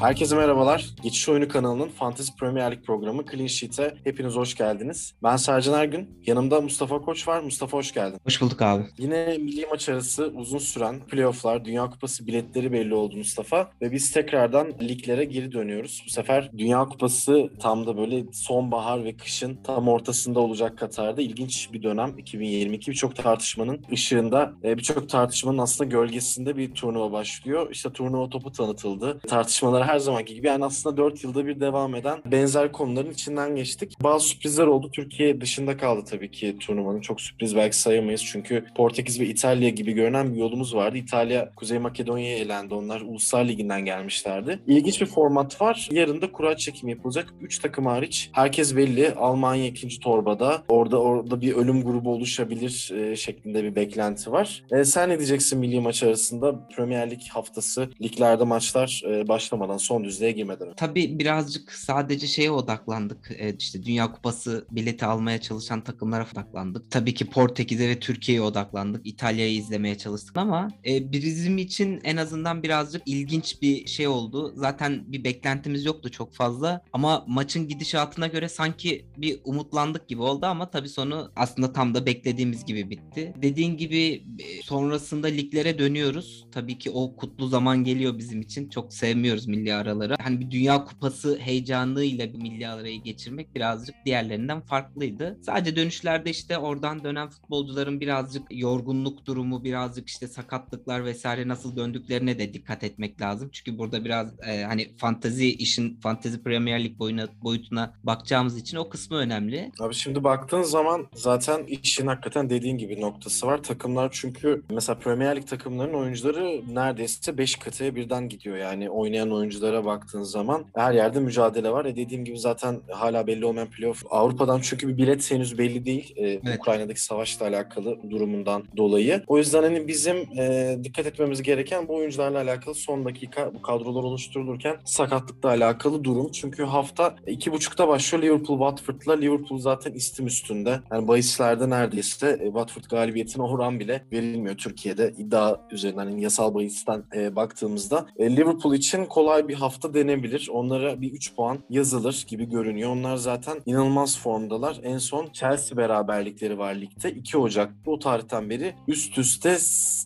Herkese merhabalar. Geçiş Oyunu kanalının Fantasy Premier Lig programı Clean Sheet'e hepiniz hoş geldiniz. Ben Sercan Ergün. Yanımda Mustafa Koç var. Mustafa hoş geldin. Hoş bulduk abi. Yine milli maç arası uzun süren playofflar, Dünya Kupası biletleri belli oldu Mustafa. Ve biz tekrardan liglere geri dönüyoruz. Bu sefer Dünya Kupası tam da böyle sonbahar ve kışın tam ortasında olacak Katar'da. ilginç bir dönem 2022. Birçok tartışmanın ışığında, e, birçok tartışmanın aslında gölgesinde bir turnuva başlıyor. İşte turnuva topu tanıtıldı. Tartışmalar her zamanki gibi yani aslında 4 yılda bir devam eden benzer konuların içinden geçtik. Bazı sürprizler oldu. Türkiye dışında kaldı tabii ki turnuvanın. Çok sürpriz belki sayamayız çünkü Portekiz ve İtalya gibi görünen bir yolumuz vardı. İtalya Kuzey Makedonya'ya elendi. Onlar Uluslar Ligi'nden gelmişlerdi. İlginç bir format var. Yarın da kura çekimi yapılacak. 3 takım hariç. Herkes belli. Almanya ikinci torbada. Orada orada bir ölüm grubu oluşabilir e, şeklinde bir beklenti var. E, sen ne diyeceksin milli maç arasında? Premier Lig haftası liglerde maçlar e, başlamadan son düzlüğe girmeden önce. Tabii birazcık sadece şeye odaklandık. E, işte Dünya Kupası bileti almaya çalışan takımlara odaklandık. Tabii ki Portekiz'e ve Türkiye'ye odaklandık. İtalya'yı izlemeye çalıştık ama e, bizim için en azından birazcık ilginç bir şey oldu. Zaten bir beklentimiz yoktu çok fazla ama maçın gidişatına göre sanki bir umutlandık gibi oldu ama tabii sonu aslında tam da beklediğimiz gibi bitti. Dediğin gibi e, sonrasında liglere dönüyoruz. Tabii ki o kutlu zaman geliyor bizim için. Çok sevmiyoruz milli araları. Hani bir Dünya Kupası heyecanıyla bir milli arayı geçirmek birazcık diğerlerinden farklıydı. Sadece dönüşlerde işte oradan dönen futbolcuların birazcık yorgunluk durumu, birazcık işte sakatlıklar vesaire nasıl döndüklerine de dikkat etmek lazım. Çünkü burada biraz e, hani fantazi işin fantazi Premier Lig boyuna, boyutuna bakacağımız için o kısmı önemli. Abi şimdi baktığın zaman zaten işin hakikaten dediğin gibi noktası var. Takımlar çünkü mesela Premier Lig takımlarının oyuncuları neredeyse 5 kıtaya birden gidiyor. Yani oynayan oyunculara baktığın zaman her yerde mücadele var. E dediğim gibi zaten hala belli olmayan playoff. Avrupa'dan çünkü bir bilet henüz belli değil. E, evet. Ukrayna'daki savaşla alakalı durumundan dolayı. O yüzden hani bizim e, dikkat etmemiz gereken bu oyuncularla alakalı son dakika bu kadrolar oluşturulurken sakatlıkla alakalı durum. Çünkü hafta iki buçukta başlıyor Liverpool Watford'la. Liverpool zaten istim üstünde. Yani bahislerde neredeyse e, Watford galibiyetine oran bile verilmiyor Türkiye'de. iddia üzerinden yani yasal bahisten e, baktığımızda. E, Liverpool için kolay bir hafta denebilir. Onlara bir 3 puan yazılır gibi görünüyor. Onlar zaten inanılmaz formdalar. En son Chelsea beraberlikleri var ligde. 2 Ocak o tarihten beri üst üste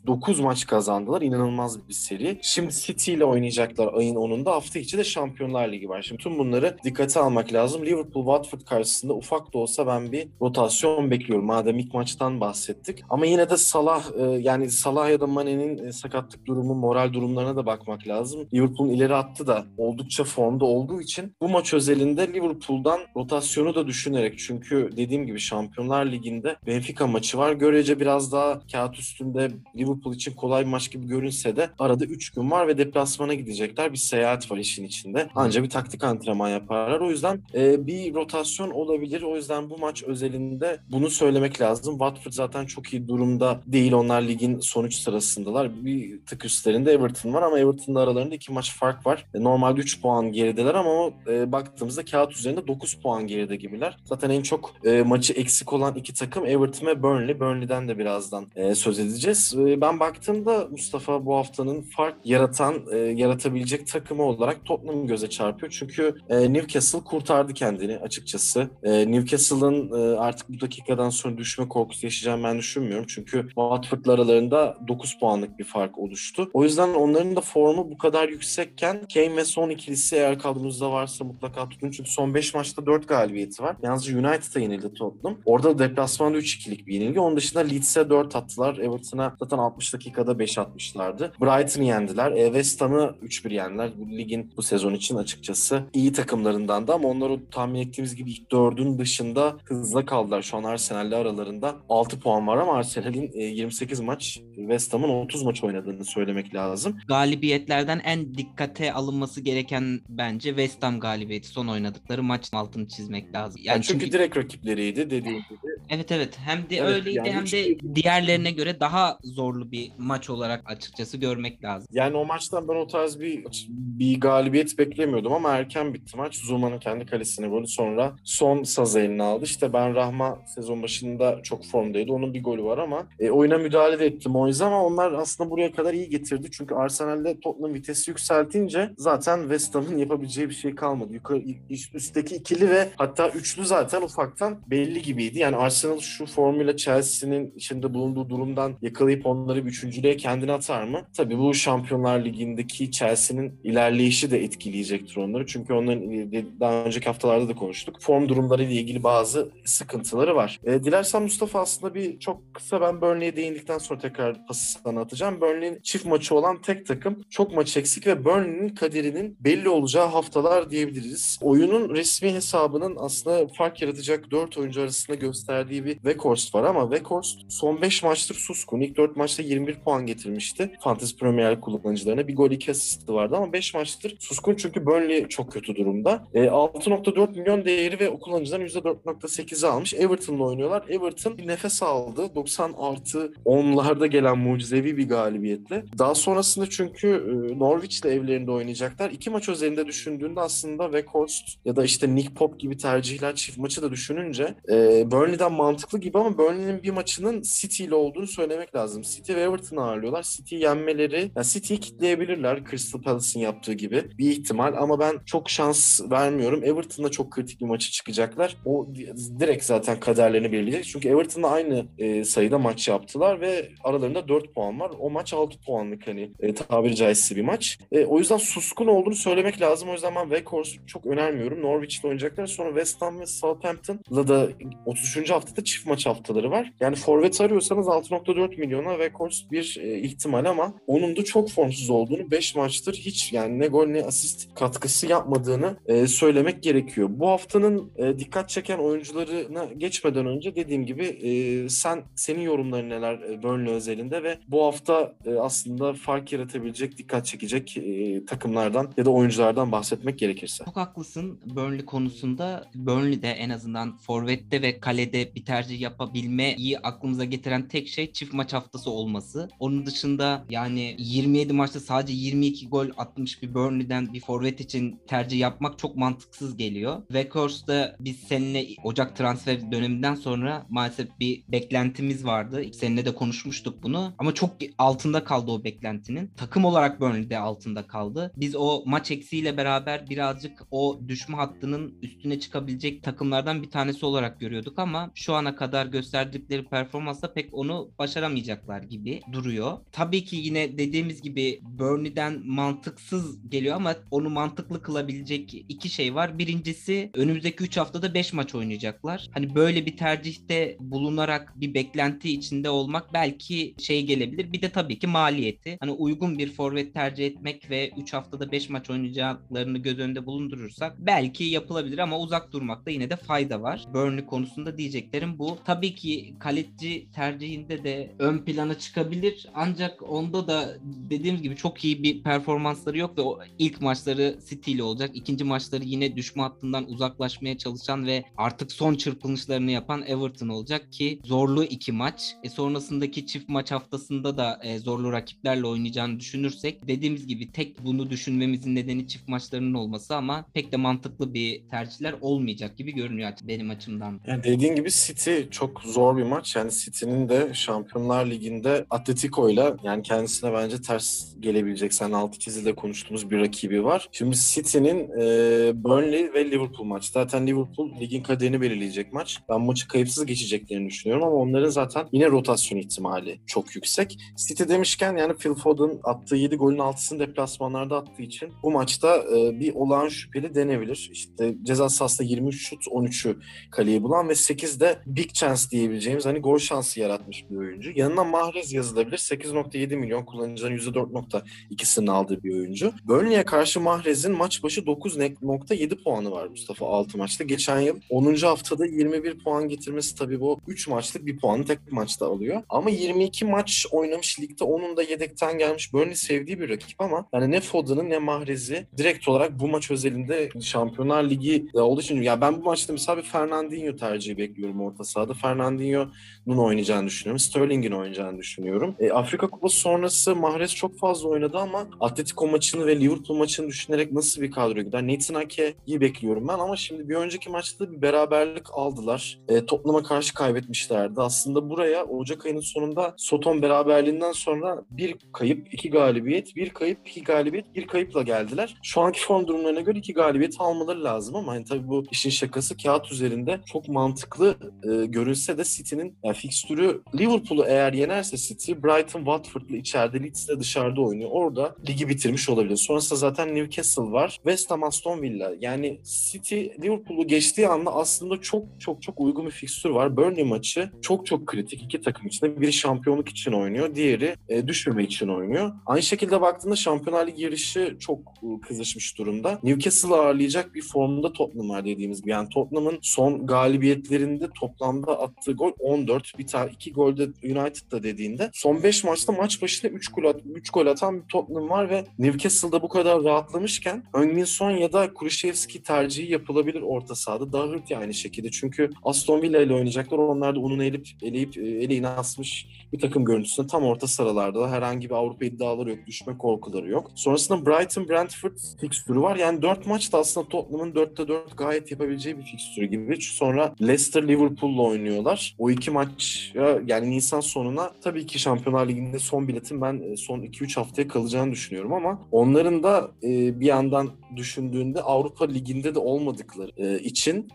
9 maç kazandılar. İnanılmaz bir seri. Şimdi City ile oynayacaklar ayın 10'unda. Hafta içi de Şampiyonlar Ligi var. Şimdi tüm bunları dikkate almak lazım. Liverpool Watford karşısında ufak da olsa ben bir rotasyon bekliyorum. Madem ilk maçtan bahsettik. Ama yine de Salah e, yani Salah ya da Mane'nin e, sakatlık durumu, moral durumlarına da bakmak lazım. Liverpool'un ileri attı da oldukça formda olduğu için bu maç özelinde Liverpool'dan rotasyonu da düşünerek çünkü dediğim gibi Şampiyonlar Ligi'nde Benfica maçı var. Görece biraz daha kağıt üstünde Liverpool için kolay bir maç gibi görünse de arada 3 gün var ve deplasmana gidecekler. Bir seyahat var işin içinde. Ancak bir taktik antrenman yaparlar. O yüzden e, bir rotasyon olabilir. O yüzden bu maç özelinde bunu söylemek lazım. Watford zaten çok iyi durumda değil. Onlar ligin sonuç sırasındalar. Bir tık üstlerinde Everton var ama Everton'la aralarında iki maç fark var. E, normalde 3 puan gerideler ama e, baktığımızda kağıt üzerinde 9 puan geride gibiler. Zaten en çok e, maçı eksik olan iki takım Everton ve Burnley. Burnley'den de birazdan e, söz edeceğiz. E, ben baktığımda Mustafa bu haftanın fark yaratan, e, yaratabilecek takımı olarak Tottenham göze çarpıyor. Çünkü e, Newcastle kurtardı kendini açıkçası. E, Newcastle'ın e, artık bu dakikadan sonra düşme korkusu yaşayacağını ben düşünmüyorum. Çünkü Watford'la aralarında 9 puanlık bir fark oluştu. O yüzden onların da formu bu kadar yüksekken Kane ve Son ikilisi eğer kadronuzda varsa mutlaka tutun. Çünkü son 5 maçta 4 galibiyeti var. Yalnızca United'a yenildi Tottenham. Orada deplasmanda 3-2'lik bir yenilgi. Onun dışında Leeds'e 4 attılar. Everton'a zaten 60 dakikada 5 atmışlardı. Brighton'ı yendiler. E, West Ham'ı 3-1 yendiler. Bu ligin bu sezon için açıkçası iyi takımlarından da ama onları tahmin ettiğimiz gibi ilk dördün dışında hızla kaldılar. Şu an Arsenal'le aralarında 6 puan var ama Arsenal'in 28 maç West Ham'ın 30 maç oynadığını söylemek lazım. Galibiyetlerden en dikkate alınması gereken bence West Ham galibiyeti. Son oynadıkları maç altını çizmek lazım. Yani, yani çünkü, çünkü direkt rakipleriydi dediğim gibi. Evet evet hem de Evet, öyleydi yani hem de diğerlerine göre daha zorlu bir maç olarak açıkçası görmek lazım. Yani o maçtan ben o tarz bir bir galibiyet beklemiyordum ama erken bitti maç. Zuma'nın kendi kalesine golü sonra son saz eline aldı. İşte ben Rahma sezon başında çok formdaydı. Onun bir golü var ama e, oyuna müdahale de etti Moyes ama onlar aslında buraya kadar iyi getirdi. Çünkü Arsenal'de Tottenham vitesi yükseltince zaten West Ham'ın yapabileceği bir şey kalmadı. Yukarı üst- üstteki ikili ve hatta üçlü zaten ufaktan belli gibiydi. Yani Arsenal şu formuyla Chelsea'nin içinde bulunduğu durumdan yakalayıp onları bir üçüncülüğe kendine atar mı? Tabii bu Şampiyonlar Ligi'ndeki Chelsea'nin ilerleyişi de etkileyecektir onları. Çünkü onların daha önceki haftalarda da konuştuk. Form durumlarıyla ilgili bazı sıkıntıları var. E, dilersen Mustafa aslında bir çok kısa ben Burnley'e değindikten sonra tekrar pası sana atacağım. Burnley'in çift maçı olan tek takım. Çok maç eksik ve Burnley'nin kaderinin belli olacağı haftalar diyebiliriz. Oyunun resmi hesabının aslında fark yaratacak 4 oyuncu arasında gösterdiği bir Weghorst var ama Weghorst son 5 maçtır suskun. İlk 4 maçta 21 puan getirmişti. Fantasy Premier League kullanıcılarına. Bir gol 2 asisti vardı ama 5 maçtır suskun çünkü Burnley çok kötü durumda. E, 6.4 milyon değeri ve o kullanıcıların %4.8'i almış. Everton'la oynuyorlar. Everton bir nefes aldı. 90 artı 10'larda gelen mucizevi bir galibiyetle. Daha sonrasında çünkü e, Norwich'le evlerinde oynayacaklar. İki maç özelinde düşündüğünde aslında Weghorst ya da işte Nick Pope gibi tercihler çift maçı da düşününce e, Burnley'den mantıklı gibi ama Burnley'nin bir maçının City ile olduğunu söylemek lazım. City ve Everton'ı ağırlıyorlar. City yenmeleri, yani City'yi kitleyebilirler Crystal Palace'ın yaptığı gibi bir ihtimal ama ben çok şans vermiyorum. Everton'da çok kritik bir maçı çıkacaklar. O di- direkt zaten kaderlerini belirleyecek. Çünkü Everton'la aynı e, sayıda maç yaptılar ve aralarında 4 puan var. O maç 6 puanlık hani e, tabiri caizse bir maç. E, o yüzden suskun olduğunu söylemek lazım. O yüzden ben Weghorst'u çok önermiyorum. Norwich'le oynayacaklar. Sonra West Ham ve Southampton'la da 33. haftada çift maç haftaları var. Yani forvet arıyorsanız 6.4 milyona Weghorst bir e, ihtimal ama onun da çok formsuz olduğunu 5 maçtır hiç yani ne gol ne asist katkısı yapmadığını e, söylemek gerekiyor. Bu haftanın e, dikkat çeken oyuncularına geçmeden önce dediğim gibi e, sen senin yorumların neler e, Burnley özelinde ve bu hafta e, aslında fark yaratabilecek, dikkat çekecek e, takımlardan ya da oyunculardan bahsetmek gerekirse. Çok haklısın Burnley konusunda. Burnley'de en azından forvette ve kalede bir tercih yapabilmeyi aklımıza getiren tek şey çift maç haftası olması. Onun dışında yani 27 maçta sadece 22 gol atmış bir Burnley'den bir forvet için tercih yapmak çok mantıksız geliyor. Weghorst'ta biz seninle Ocak transfer döneminden sonra maalesef bir beklentimiz vardı. Seninle de konuşmuştuk bunu. Ama çok altında kaldı o beklentinin. Takım olarak Burnley'de altında kaldı. Biz o maç eksiğiyle beraber birazcık o düşme hattının üstüne çıkabilecek takımlardan bir tanesi olarak görüyorduk ama şu ana kadar gösterdikleri performansla pek onu başaramayacaklar gibi duruyor. Tabii ki yine dediğimiz gibi Burnley'den mantıksız geliyor ama onu mantıklı kılabilecek iki şey var. Birincisi önümüzdeki 3 haftada 5 maç oynayacaklar. Hani böyle bir tercihte bulunarak bir beklenti içinde olmak belki şey gelebilir. Bir de tabii ki maliyeti. Hani uygun bir forvet tercih etmek ve 3 haftada 5 maç oynayacaklarını göz önünde bulundurursak belki yapılabilir ama uzak durmakta yine de fayda var. Burnley konusunda diyeceklerim bu. Tabii ki kaleci tercihinde de ön plana çıkabilir. Ancak onda da dediğimiz gibi çok iyi bir performansları yok ve o ilk maçları City ile olacak. İkinci maçları yine düşme hattından uzaklaşmaya çalışan ve artık son çırpınışlarını yapan Everton olacak ki zorlu iki maç. E sonrasındaki çift maç haftasında da e, zorlu rakiplerle oynayacağını düşünürsek dediğimiz gibi tek bunu düşünmemizin nedeni çift maçlarının olması ama pek de mantıklı bir tercihler olmayacak gibi görünüyor benim açımdan. Yani dediğin gibi City çok zor bir maç. Yani City'nin de Şampiyonlar Ligi'nde Atletico'yla yani kendisine bence ters gelebilecek. Sen altı çizide konuştuğumuz bir rakibi var. Şimdi City'nin e, Burnley ve Liverpool maçı. Zaten Liverpool ligin kaderini belirleyecek maç. Ben maçı kayıpsız geçeceklerini düşünüyorum ama onların zaten yine rotasyon ihtimali çok yüksek. City demişken yani Phil Foden attığı 7 golün 6'sını deplasmanlarda attığı için bu maçta e, bir olağan şüpheli denebilir. İşte ceza sahasında 23 şut 13'ü kaleyi bulan ve 8 de big chance diyebileceğimiz hani gol şansı yaratmış bir oyuncu. Yanına Mahrez yazılabilir. 8.7 milyon kullanıcıların %4.2'sini aldığı bir oyuncu. Burnley'e karşı Mahrez'in maç başı 9.7 puanı var Mustafa 6 maçta. Geçen yıl 10. haftada 21 puan getirmesi tabii bu 3 maçlık bir puanı tek maçta alıyor. Ama 22 maç oynamış ligde onun da yedekten gelmiş Burnley sevdiği bir rakip ama yani ne Foden'ı ne Mahrez'i direkt olarak bu maç özelinde Şampiyonlar Ligi olduğu için ya ben bu maçta mesela bir Fernandinho tercihi bekliyorum düşünüyorum orta sahada. Fernandinho'nun oynayacağını düşünüyorum. Sterling'in oynayacağını düşünüyorum. E, Afrika Kupası sonrası Mahrez çok fazla oynadı ama Atletico maçını ve Liverpool maçını düşünerek nasıl bir kadro gider? Nathan Ake'yi bekliyorum ben ama şimdi bir önceki maçta bir beraberlik aldılar. E, Tottenham'a karşı kaybetmişlerdi. Aslında buraya Ocak ayının sonunda Soton beraberliğinden sonra bir kayıp, iki galibiyet, bir kayıp, iki galibiyet, bir kayıpla geldiler. Şu anki form durumlarına göre iki galibiyet almaları lazım ama hani tabii bu işin şakası kağıt üzerinde çok mantıklı e, görünse de City'nin yani fikstürü Liverpool'u eğer yenerse City, Brighton, Watford'la içeride, Leeds'le dışarıda oynuyor. Orada ligi bitirmiş olabilir. Sonrasında zaten Newcastle var. West Ham, Aston Villa. Yani City Liverpool'u geçtiği anda aslında çok çok çok uygun bir fikstür var. Burnley maçı çok çok kritik iki takım içinde. Biri şampiyonluk için oynuyor, diğeri e, düşmeme için oynuyor. Aynı şekilde baktığında Şampiyonlar Ligi yarışı çok e, kızışmış durumda. Newcastle'ı ağırlayacak bir formda Tottenham var dediğimiz gibi. Yani Tottenham'ın son galibiyetlerinde toplamda attığı gol 14. Bir tane iki golde United'da dediğinde son 5 maçta maç başına 3 gol, at, 3 gol atan bir Tottenham var ve Newcastle'da bu kadar rahatlamışken Son ya da Kulüşevski tercihi yapılabilir orta sahada. Doherty aynı şekilde. Çünkü Aston Villa ile oynayacaklar. Onlar da onun elip, eleyip eleğini asmış bir takım görüntüsünde tam orta sıralarda herhangi bir Avrupa iddiaları yok. Düşme korkuları yok. Sonrasında Brighton Brentford fikstürü var. Yani 4 maçta aslında Tottenham'ın 4'te 4 gayet yapabileceği bir fikstürü gibi. Sonra Leicester Liverpool'la oynuyorlar. O iki maç yani Nisan sonuna tabii ki Şampiyonlar Ligi'nde son biletin ben e, son 2-3 haftaya kalacağını düşünüyorum ama onların da e, bir yandan düşündüğünde Avrupa Ligi'nde de olmadıkları e, için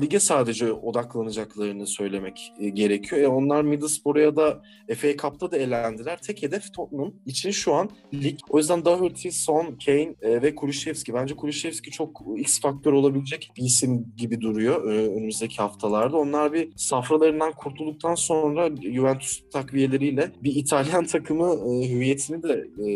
lige sadece odaklanacaklarını söylemek gerekiyor. E, onlar Middlesbrough'a ya da FA Cup'ta da elendiler. Tek hedef Tottenham için şu an lig. O yüzden Doherty, Son, Kane ve Kulüşevski. Bence Kulüşevski çok X faktör olabilecek bir isim gibi duruyor önümüzdeki haftalarda. Onlar bir safralarından kurtulduktan sonra Juventus takviyeleriyle bir İtalyan takımı e, hüviyetini de e,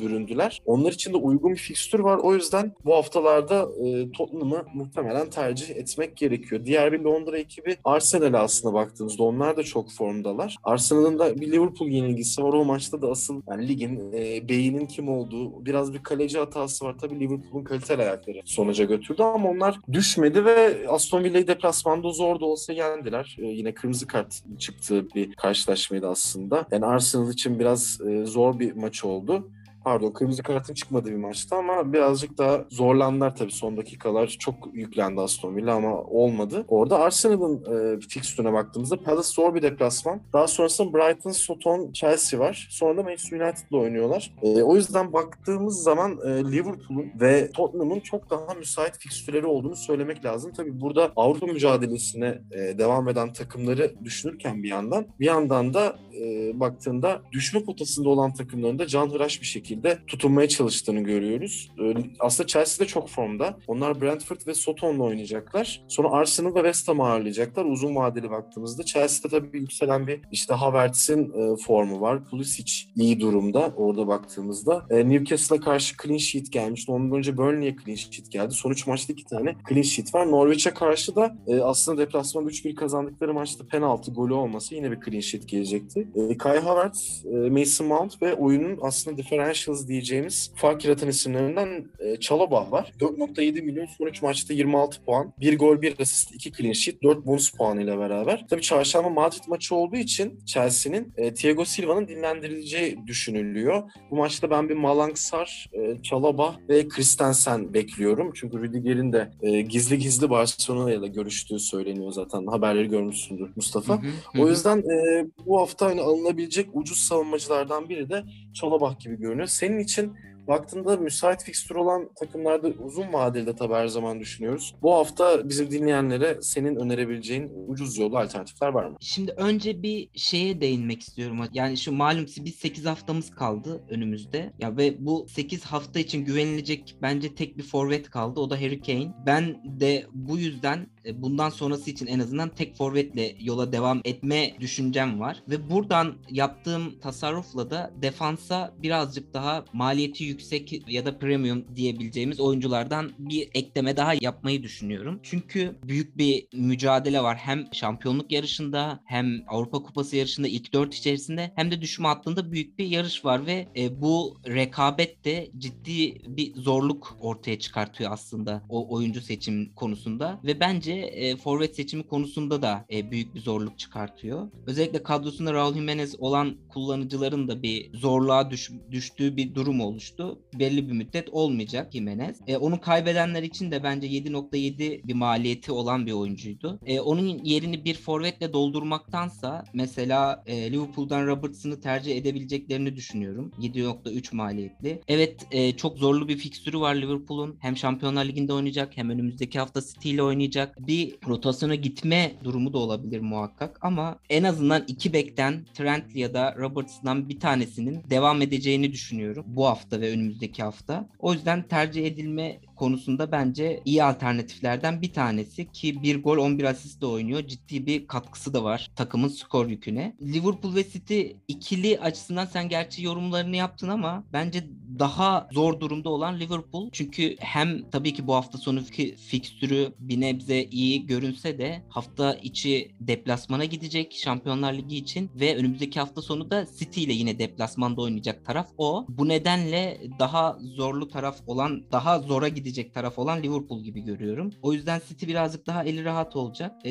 büründüler. Onlar için de uygun bir fikstür var. O yüzden bu haftalarda e, Tottenham'ı muhtemelen tercih etmek gerekiyor. Diğer bir Londra ekibi Arsenal aslında baktığımızda onlar da çok formdalar. Arsenal'ın da bir Liverpool yenilgisi var. O maçta da asıl yani ligin e, beyinin kim olduğu biraz bir kaleci hatası var. Tabii Liverpool'un kaliteli ayakları sonuca götürdü ama onlar düşmedi ve Aston Villa'yı deplasmanda zor da olsa yendiler. E, yine kırmızı kart çıktığı bir karşılaşmaydı aslında. Yani Arsenal için biraz e, zor bir maç oldu pardon kırmızı kartın çıkmadığı bir maçtı ama birazcık daha zorlandılar tabii son dakikalar. Çok yüklendi Aston Villa ama olmadı. Orada Arsenal'ın e, fikstürüne baktığımızda Palace zor bir deplasman. Daha sonrasında Brighton, Soton, Chelsea var. Sonra da Manchester United'la oynuyorlar. E, o yüzden baktığımız zaman e, Liverpool'un ve Tottenham'ın çok daha müsait fikstürleri olduğunu söylemek lazım. Tabii burada Avrupa mücadelesine e, devam eden takımları düşünürken bir yandan bir yandan da e, baktığında düşme potasında olan takımların da canhıraş bir şekilde tutunmaya çalıştığını görüyoruz. E, aslında Chelsea de çok formda. Onlar Brentford ve Soton'la oynayacaklar. Sonra Arsenal ve West Ham'ı ağırlayacaklar. Uzun vadeli baktığımızda Chelsea'de tabii yükselen bir işte Havertz'in e, formu var. Pulisic iyi durumda orada baktığımızda. E, Newcastle'a karşı clean sheet gelmişti. Ondan önce Burnley'e clean sheet geldi. Son 3 maçta 2 tane clean sheet var. Norwich'e karşı da e, aslında deplasman 3-1 kazandıkları maçta penaltı golü olması yine bir clean sheet gelecekti. Kai Havertz, Mason Mount ve oyunun aslında differentials diyeceğimiz fark yaratan isimlerinden e, Chalobah var. 4.7 milyon son 3 maçta 26 puan. 1 gol, 1 asist, 2 clean sheet, 4 bonus puanıyla beraber. Tabii çarşamba Madrid maçı olduğu için Chelsea'nin e, Thiago Silva'nın dinlendirileceği düşünülüyor. Bu maçta ben bir Malang Sar, e, Chalobah ve Christensen bekliyorum. Çünkü Rüdiger'in de e, gizli gizli Barcelona ile görüştüğü söyleniyor zaten. Haberleri görmüşsündür Mustafa. Hı, hı. O yüzden e, bu hafta hani alınabilecek ucuz savunmacılardan biri de Çolabak gibi görünüyor. Senin için baktığında müsait fikstür olan takımlarda uzun vadede tabii her zaman düşünüyoruz. Bu hafta bizim dinleyenlere senin önerebileceğin ucuz yolu alternatifler var mı? Şimdi önce bir şeye değinmek istiyorum. Yani şu malum biz 8 haftamız kaldı önümüzde. Ya ve bu 8 hafta için güvenilecek bence tek bir forvet kaldı. O da Harry Kane. Ben de bu yüzden bundan sonrası için en azından tek forvetle yola devam etme düşüncem var. Ve buradan yaptığım tasarrufla da defansa birazcık daha maliyeti yüksek ya da premium diyebileceğimiz oyunculardan bir ekleme daha yapmayı düşünüyorum. Çünkü büyük bir mücadele var. Hem şampiyonluk yarışında hem Avrupa Kupası yarışında ilk dört içerisinde hem de düşme hattında büyük bir yarış var ve e, bu rekabet de ciddi bir zorluk ortaya çıkartıyor aslında o oyuncu seçim konusunda ve bence bence e, forvet seçimi konusunda da e, büyük bir zorluk çıkartıyor. Özellikle kadrosunda Raul Jimenez olan kullanıcıların da bir zorluğa düş, düştüğü bir durum oluştu. Belli bir müddet olmayacak Jimenez. E, onu kaybedenler için de bence 7.7 bir maliyeti olan bir oyuncuydu. E, onun yerini bir forvetle doldurmaktansa mesela e, Liverpool'dan Robertson'ı tercih edebileceklerini düşünüyorum. 7.3 maliyetli. Evet e, çok zorlu bir fikstürü var Liverpool'un. Hem Şampiyonlar Ligi'nde oynayacak hem önümüzdeki hafta City ile oynayacak. Bir rotasyona gitme durumu da olabilir muhakkak ama en azından iki bekten Trent ya da Robertson'dan bir tanesinin devam edeceğini düşünüyorum bu hafta ve önümüzdeki hafta. O yüzden tercih edilme konusunda bence iyi alternatiflerden bir tanesi ki bir gol 11 asistle oynuyor. Ciddi bir katkısı da var takımın skor yüküne. Liverpool ve City ikili açısından sen gerçi yorumlarını yaptın ama bence daha zor durumda olan Liverpool. Çünkü hem tabii ki bu hafta sonu fikstürü bir nebze iyi görünse de hafta içi deplasmana gidecek Şampiyonlar Ligi için ve önümüzdeki hafta sonu da City ile yine deplasmanda oynayacak taraf o. Bu nedenle daha zorlu taraf olan, daha zora gidecek taraf olan Liverpool gibi görüyorum. O yüzden City birazcık daha eli rahat olacak. Ee,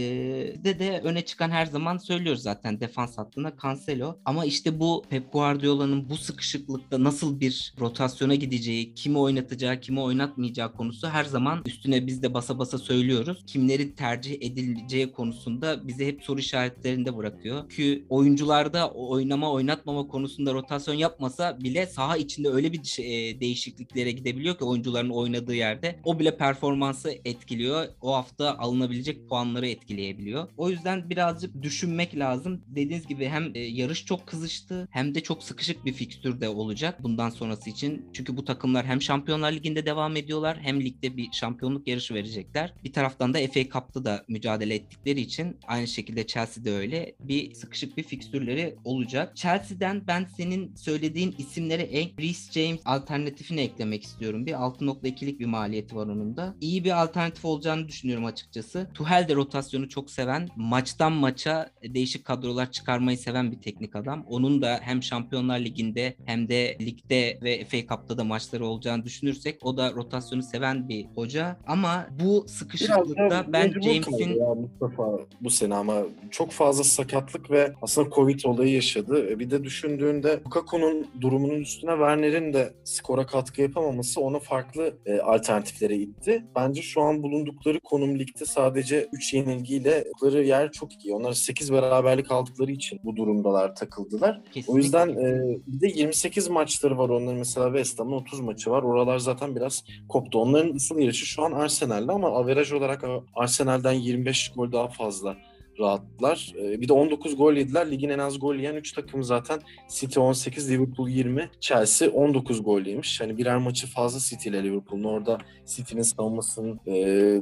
de de öne çıkan her zaman söylüyoruz zaten defans hattında Cancelo. Ama işte bu Pep Guardiola'nın bu sıkışıklıkta nasıl bir rotasyona gideceği, kimi oynatacağı, kimi oynatmayacağı konusu her zaman üstüne biz de basa basa söylüyoruz. Kimleri tercih edileceği konusunda bize hep soru işaretlerinde bırakıyor. Ki oyuncularda oynama oynatmama konusunda rotasyon yapmasa bile saha içinde öyle bir şey, değişikliklere gidebiliyor ki oyuncuların oynadığı yerde. O bile performansı etkiliyor. O hafta alınabilecek puanları etkileyebiliyor. O yüzden birazcık düşünmek lazım. Dediğiniz gibi hem e, yarış çok kızıştı hem de çok sıkışık bir fikstür de olacak bundan sonrası için. Çünkü bu takımlar hem Şampiyonlar Ligi'nde devam ediyorlar hem ligde bir şampiyonluk yarışı verecekler. Bir taraftan da FA Cup'ta da mücadele ettikleri için aynı şekilde Chelsea'de öyle bir sıkışık bir fikstürleri olacak. Chelsea'den ben senin söylediğin isimlere ek Reece James alternatifini eklemek istiyorum. Bir 6.2'lik bir maliyeti var onun da. İyi bir alternatif olacağını düşünüyorum açıkçası. Tuhel de rotasyonu çok seven, maçtan maça değişik kadrolar çıkarmayı seven bir teknik adam. Onun da hem Şampiyonlar Ligi'nde hem de ligde ve FA Cup'ta da maçları olacağını düşünürsek o da rotasyonu seven bir hoca. Ama bu sıkışıklıkta ben James'in Mustafa bu sene ama çok fazla sakatlık ve aslında Covid olayı yaşadı. E, bir de düşündüğünde Lukaku'nun durumunun üstüne Werner'in de skora katkı yapamaması onu farklı e, alternatiflere itti. Bence şu an bulundukları konum ligde sadece 3 yenilgiyle yaptıkları yer çok iyi. Onlar 8 beraberlik aldıkları için bu durumdalar takıldılar. Kesinlikle. O yüzden e, bir de 28 maçları var onların mesela West Ham'ın 30 maçı var. Oralar zaten biraz koptu. Onların asıl yarışı şu an Arsenal'de ama averaj olarak Arsenal'den 25 gol daha fazla rahatlar. Ee, bir de 19 gol yediler. Ligin en az gol yiyen 3 takım zaten. City 18, Liverpool 20, Chelsea 19 gol yemiş. Hani birer maçı fazla City ile Liverpool'un. Orada City'nin savunmasının e,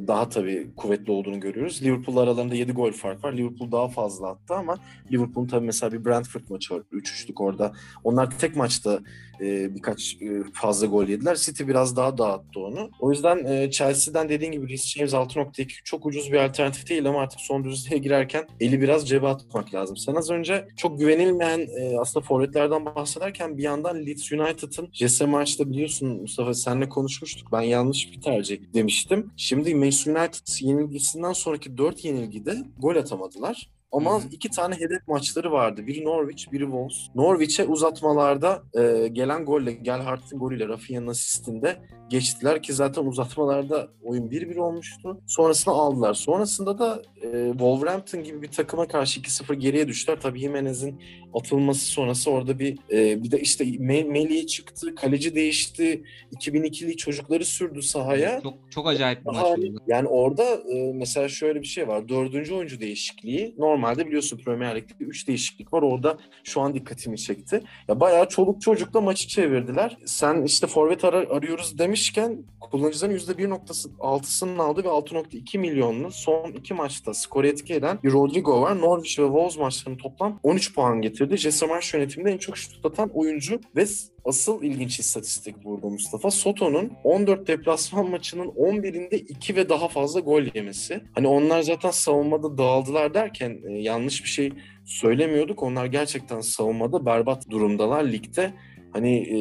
daha tabii kuvvetli olduğunu görüyoruz. Liverpool aralarında 7 gol fark var. Liverpool daha fazla attı ama Liverpool'un tabii mesela bir Brentford maçı var. 3-3'lük orada. Onlar tek maçta e, birkaç e, fazla gol yediler. City biraz daha dağıttı onu. O yüzden Chelsea'den dediğin gibi Reece James 6.2 çok ucuz bir alternatif değil ama artık son düzlüğe girerken eli biraz cebe atmak lazım. Sen az önce çok güvenilmeyen e, aslında forvetlerden bahsederken bir yandan Leeds United'ın Jesse March'ta biliyorsun Mustafa seninle konuşmuştuk. Ben yanlış bir tercih demiştim. Şimdi Manchester United yenilgisinden sonraki 4 yenilgide gol atamadılar. Ama Hı-hı. iki tane hedef maçları vardı. Biri Norwich, biri Wolves. Norwich'e uzatmalarda e, gelen golle, Gelhardt'ın golüyle Rafinha'nın asistinde geçtiler ki zaten uzatmalarda oyun 1-1 olmuştu. Sonrasında aldılar. Sonrasında da e, Wolverhampton gibi bir takıma karşı 2-0 geriye düştüler. Tabii Jimenez'in atılması sonrası orada bir e, bir de işte Melih çıktı, kaleci değişti. 2002'li çocukları sürdü sahaya. Çok çok acayip bir maç oldu. Yani orada e, mesela şöyle bir şey var. Dördüncü oyuncu değişikliği. Normalde biliyorsun Premier Lig'de 3 değişiklik var. Orada şu an dikkatimi çekti. Ya bayağı çoluk çocukla maçı çevirdiler. Sen işte forvet ar- arıyoruz demişken kullanıcıların %1.6'sının aldığı ve 6.2 milyonlu son iki maçta skor etki eden bir Rodrigo var. Norwich ve Wolves maçlarının toplam 13 puan getirdi. Jesse Marsh yönetiminde en çok şut atan oyuncu ve asıl ilginç istatistik burada Mustafa. Soto'nun 14 deplasman maçının 11'inde 2 ve daha fazla gol yemesi. Hani onlar zaten savunmada dağıldılar derken e, yanlış bir şey söylemiyorduk. Onlar gerçekten savunmada berbat durumdalar ligde. Hani e,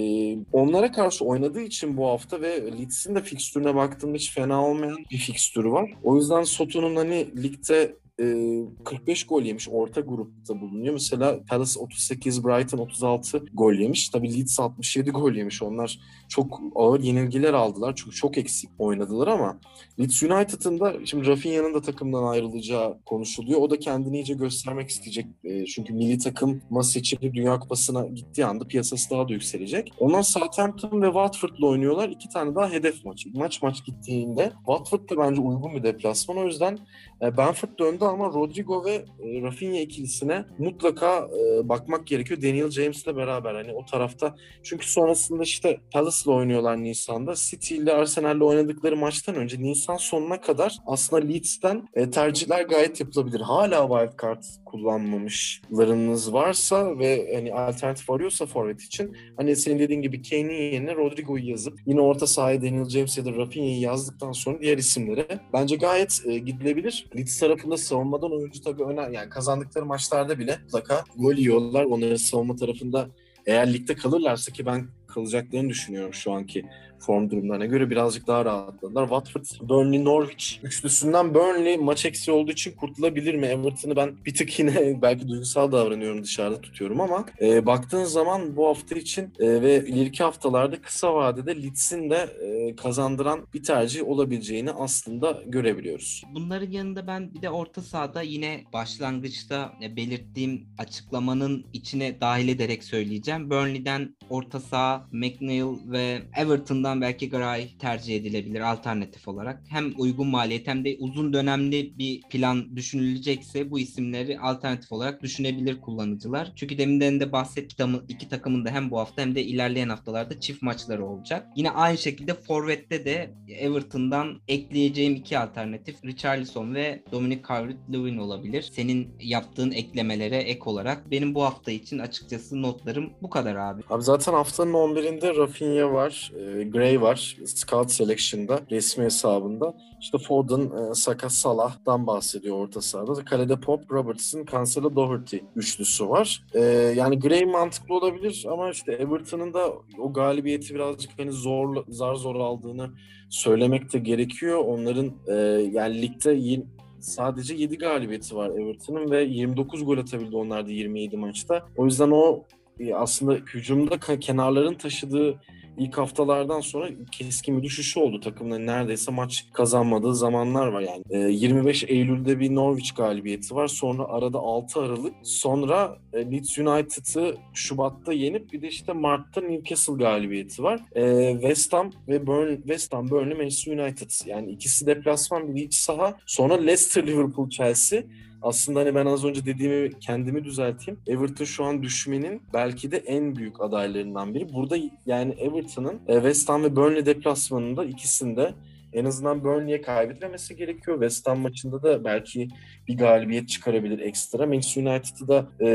onlara karşı oynadığı için bu hafta ve Leeds'in de fikstürüne baktığımda hiç fena olmayan bir fikstürü var. O yüzden Soto'nun hani ligde e, 45 gol yemiş. Orta grupta bulunuyor. Mesela Palace 38, Brighton 36 gol yemiş. Tabii Leeds 67 gol yemiş. Onlar çok ağır yenilgiler aldılar. Çünkü çok eksik oynadılar ama Leeds United'ın da şimdi Rafinha'nın da takımdan ayrılacağı konuşuluyor. O da kendini iyice göstermek isteyecek. E, çünkü milli takım seçilip Dünya Kupası'na gittiği anda piyasası daha da yükselecek. Onlar Southampton ve Watford'la oynuyorlar. İki tane daha hedef maçı. Maç maç gittiğinde Watford da bence uygun bir deplasman. O yüzden Benford döndü ama Rodrigo ve e, Rafinha ikilisine mutlaka e, bakmak gerekiyor. Daniel James'le beraber hani o tarafta. Çünkü sonrasında işte Palace'la oynuyorlar Nisan'da. City ile Arsenal'le oynadıkları maçtan önce Nisan sonuna kadar aslında Leeds'ten tercihler gayet yapılabilir. Hala wildcard kullanmamışlarınız varsa ve hani alternatif arıyorsa forvet için hani senin dediğin gibi Kane'in yerine Rodrigo'yu yazıp yine orta sahaya Daniel James ya da Rafinha'yı yazdıktan sonra diğer isimlere bence gayet e, gidilebilir. Leeds tarafında savunmadan oyuncu tabii önemli. Yani kazandıkları maçlarda bile mutlaka gol yiyorlar. Onların savunma tarafında eğer ligde kalırlarsa ki ben kalacaklarını düşünüyorum şu anki form durumlarına göre birazcık daha rahatladılar. Watford, Burnley, Norwich üçlüsünden Burnley maç eksi olduğu için kurtulabilir mi? Everton'ı ben bir tık yine belki duygusal davranıyorum dışarıda tutuyorum ama e, baktığın zaman bu hafta için e, ve ileriki haftalarda kısa vadede Leeds'in de e, kazandıran bir tercih olabileceğini aslında görebiliyoruz. Bunların yanında ben bir de orta sahada yine başlangıçta belirttiğim açıklamanın içine dahil ederek söyleyeceğim. Burnley'den orta saha McNeil ve Everton'dan belki Gray tercih edilebilir alternatif olarak. Hem uygun maliyet hem de uzun dönemli bir plan düşünülecekse bu isimleri alternatif olarak düşünebilir kullanıcılar. Çünkü deminden de bahsettik iki takımın da hem bu hafta hem de ilerleyen haftalarda çift maçları olacak. Yine aynı şekilde Forvet'te de Everton'dan ekleyeceğim iki alternatif Richarlison ve Dominic Calvert-Lewin olabilir. Senin yaptığın eklemelere ek olarak benim bu hafta için açıkçası notlarım bu kadar abi. Abi zaten haftanın 11'inde Rafinha var, e, Gray var. Scout Selection'da, resmi hesabında. İşte Foden, e, Saka, Salah'dan bahsediyor orta sahada. Kalede Pop, Robertson, Cancelo, Doherty üçlüsü var. E, yani Gray mantıklı olabilir ama işte Everton'ın da o galibiyeti birazcık hani zor, zar zor aldığını söylemek de gerekiyor. Onların e, yani ligde sadece 7 galibiyeti var Everton'ın ve 29 gol atabildi onlar da 27 maçta. O yüzden o e, aslında hücumda kenarların taşıdığı ilk haftalardan sonra keskin bir düşüşü oldu. Takımın neredeyse maç kazanmadığı zamanlar var yani. E, 25 Eylül'de bir Norwich galibiyeti var. Sonra arada 6 Aralık. Sonra e, Leeds United'ı Şubat'ta yenip bir de işte Mart'ta Newcastle galibiyeti var. E, West Ham ve Burn, West Ham, Burnley, Manchester United. Yani ikisi deplasman bir iç saha. Sonra Leicester, Liverpool, Chelsea. Aslında hani ben az önce dediğimi kendimi düzelteyim. Everton şu an düşmenin belki de en büyük adaylarından biri. Burada yani Everton'ın e, West Ham ve Burnley deplasmanında ikisinde en azından Burnley'e kaybetmemesi gerekiyor. West Ham maçında da belki bir galibiyet çıkarabilir ekstra. Manchester United'ı da e,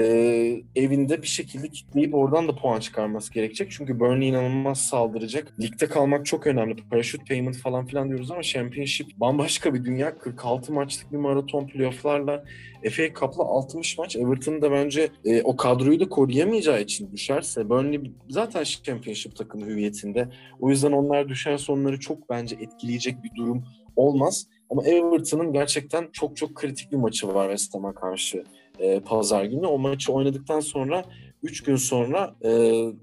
evinde bir şekilde kitleyip oradan da puan çıkarması gerekecek. Çünkü Burnley inanılmaz saldıracak. Ligde kalmak çok önemli. Parachute payment falan filan diyoruz ama Championship bambaşka bir dünya. 46 maçlık bir maraton playofflarla FA Cup'la 60 maç. Everton da bence e, o kadroyu da koruyamayacağı için düşerse Burnley zaten Championship takımı hüviyetinde. O yüzden onlar düşerse onları çok bence etkileyecek bir durum olmaz. Ama Everton'ın gerçekten çok çok kritik bir maçı var West Ham'a karşı e, pazar günü. O maçı oynadıktan sonra 3 gün sonra e,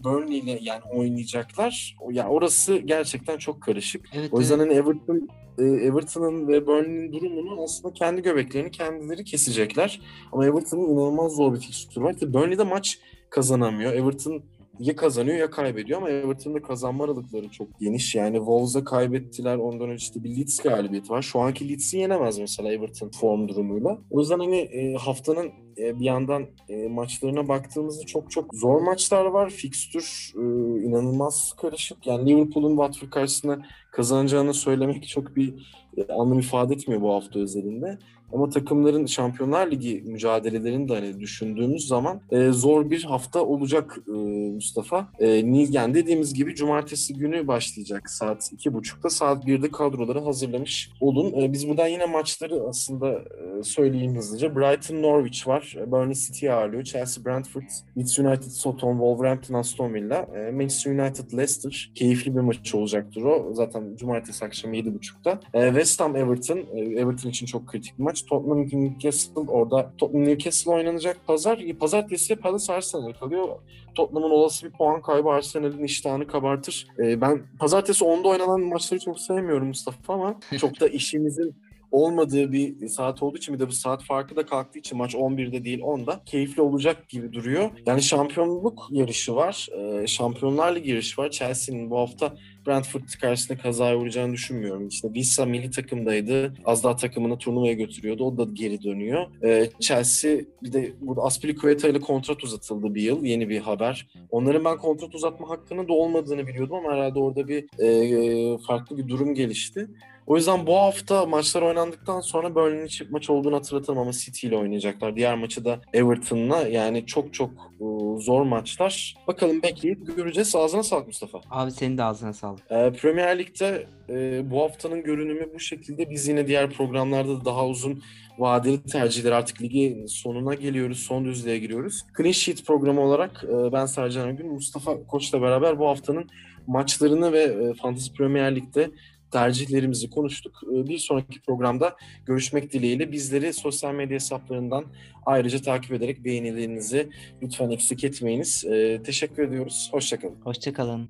Burnley ile yani oynayacaklar. O, yani orası gerçekten çok karışık. Evet, o yüzden evet. hani Everton e, Everton'ın ve Burnley'nin durumunu aslında kendi göbeklerini kendileri kesecekler. Ama Everton'ın inanılmaz zor bir fikstürü var. Ki Burnley'de maç kazanamıyor. Everton ya kazanıyor ya kaybediyor ama Everton'da kazanma aralıkları çok geniş. Yani Wolves'a kaybettiler. Ondan önce işte bir Leeds galibiyeti var. Şu anki Leeds'i yenemez mesela Everton form durumuyla. O yüzden hani e, haftanın e, bir yandan e, maçlarına baktığımızda çok çok zor maçlar var. Fikstür e, inanılmaz karışık. Yani Liverpool'un Watford karşısında kazanacağını söylemek çok bir e, anlam ifade etmiyor bu hafta özelinde. Ama takımların Şampiyonlar Ligi mücadelelerini de hani düşündüğümüz zaman e, zor bir hafta olacak e, Mustafa. E, Nilgen dediğimiz gibi cumartesi günü başlayacak saat 2.30'da saat 1'de kadroları hazırlamış olun. E, biz buradan yine maçları aslında e, söyleyeyim hızlıca. Brighton Norwich var. Burnley City ağırlıyor. Chelsea Brentford, Leeds United Soton, Wolverhampton Aston Villa, e, Manchester United Leicester. Keyifli bir maç olacaktır o. Zaten cumartesi akşamı 7.30'da. E, West Ham Everton. E, Everton için çok kritik bir maç. Tottenham Newcastle orada Tottenham Newcastle oynanacak pazar. Pazartesi Palace Arsenal kalıyor. Tottenham'ın olası bir puan kaybı Arsenal'in iştahını kabartır. E, ben pazartesi 10'da oynanan maçları çok sevmiyorum Mustafa ama çok da işimizin olmadığı bir saat olduğu için bir de bu saat farkı da kalktığı için maç 11'de değil 10'da keyifli olacak gibi duruyor. Yani şampiyonluk yarışı var. E, Şampiyonlar Ligi yarışı var. Chelsea'nin bu hafta Brentford karşısında kazaya uğrayacağını düşünmüyorum. İşte Visa milli takımdaydı. Az daha takımını turnuvaya götürüyordu. O da geri dönüyor. Ee, Chelsea bir de burada Aspilicueta ile kontrat uzatıldı bir yıl. Yeni bir haber. Onların ben kontrat uzatma hakkının da olmadığını biliyordum ama herhalde orada bir e, farklı bir durum gelişti. O yüzden bu hafta maçlar oynandıktan sonra Burnley'nin çift maç olduğunu hatırlatalım ama City ile oynayacaklar. Diğer maçı da Everton'la yani çok çok e, zor maçlar. Bakalım bekleyip göreceğiz. Ağzına sağlık Mustafa. Abi senin de ağzına sağlık. E, Premier Lig'de e, bu haftanın görünümü bu şekilde. Biz yine diğer programlarda da daha uzun vadeli tercihler artık ligi sonuna geliyoruz. Son düzlüğe giriyoruz. Clean Sheet programı olarak e, ben Sercan Ögün, Mustafa Koç'la beraber bu haftanın maçlarını ve e, Fantasy Premier Lig'de tercihlerimizi konuştuk. Bir sonraki programda görüşmek dileğiyle bizleri sosyal medya hesaplarından ayrıca takip ederek beğenilerinizi lütfen eksik etmeyiniz. Teşekkür ediyoruz. Hoşçakalın. Hoşçakalın.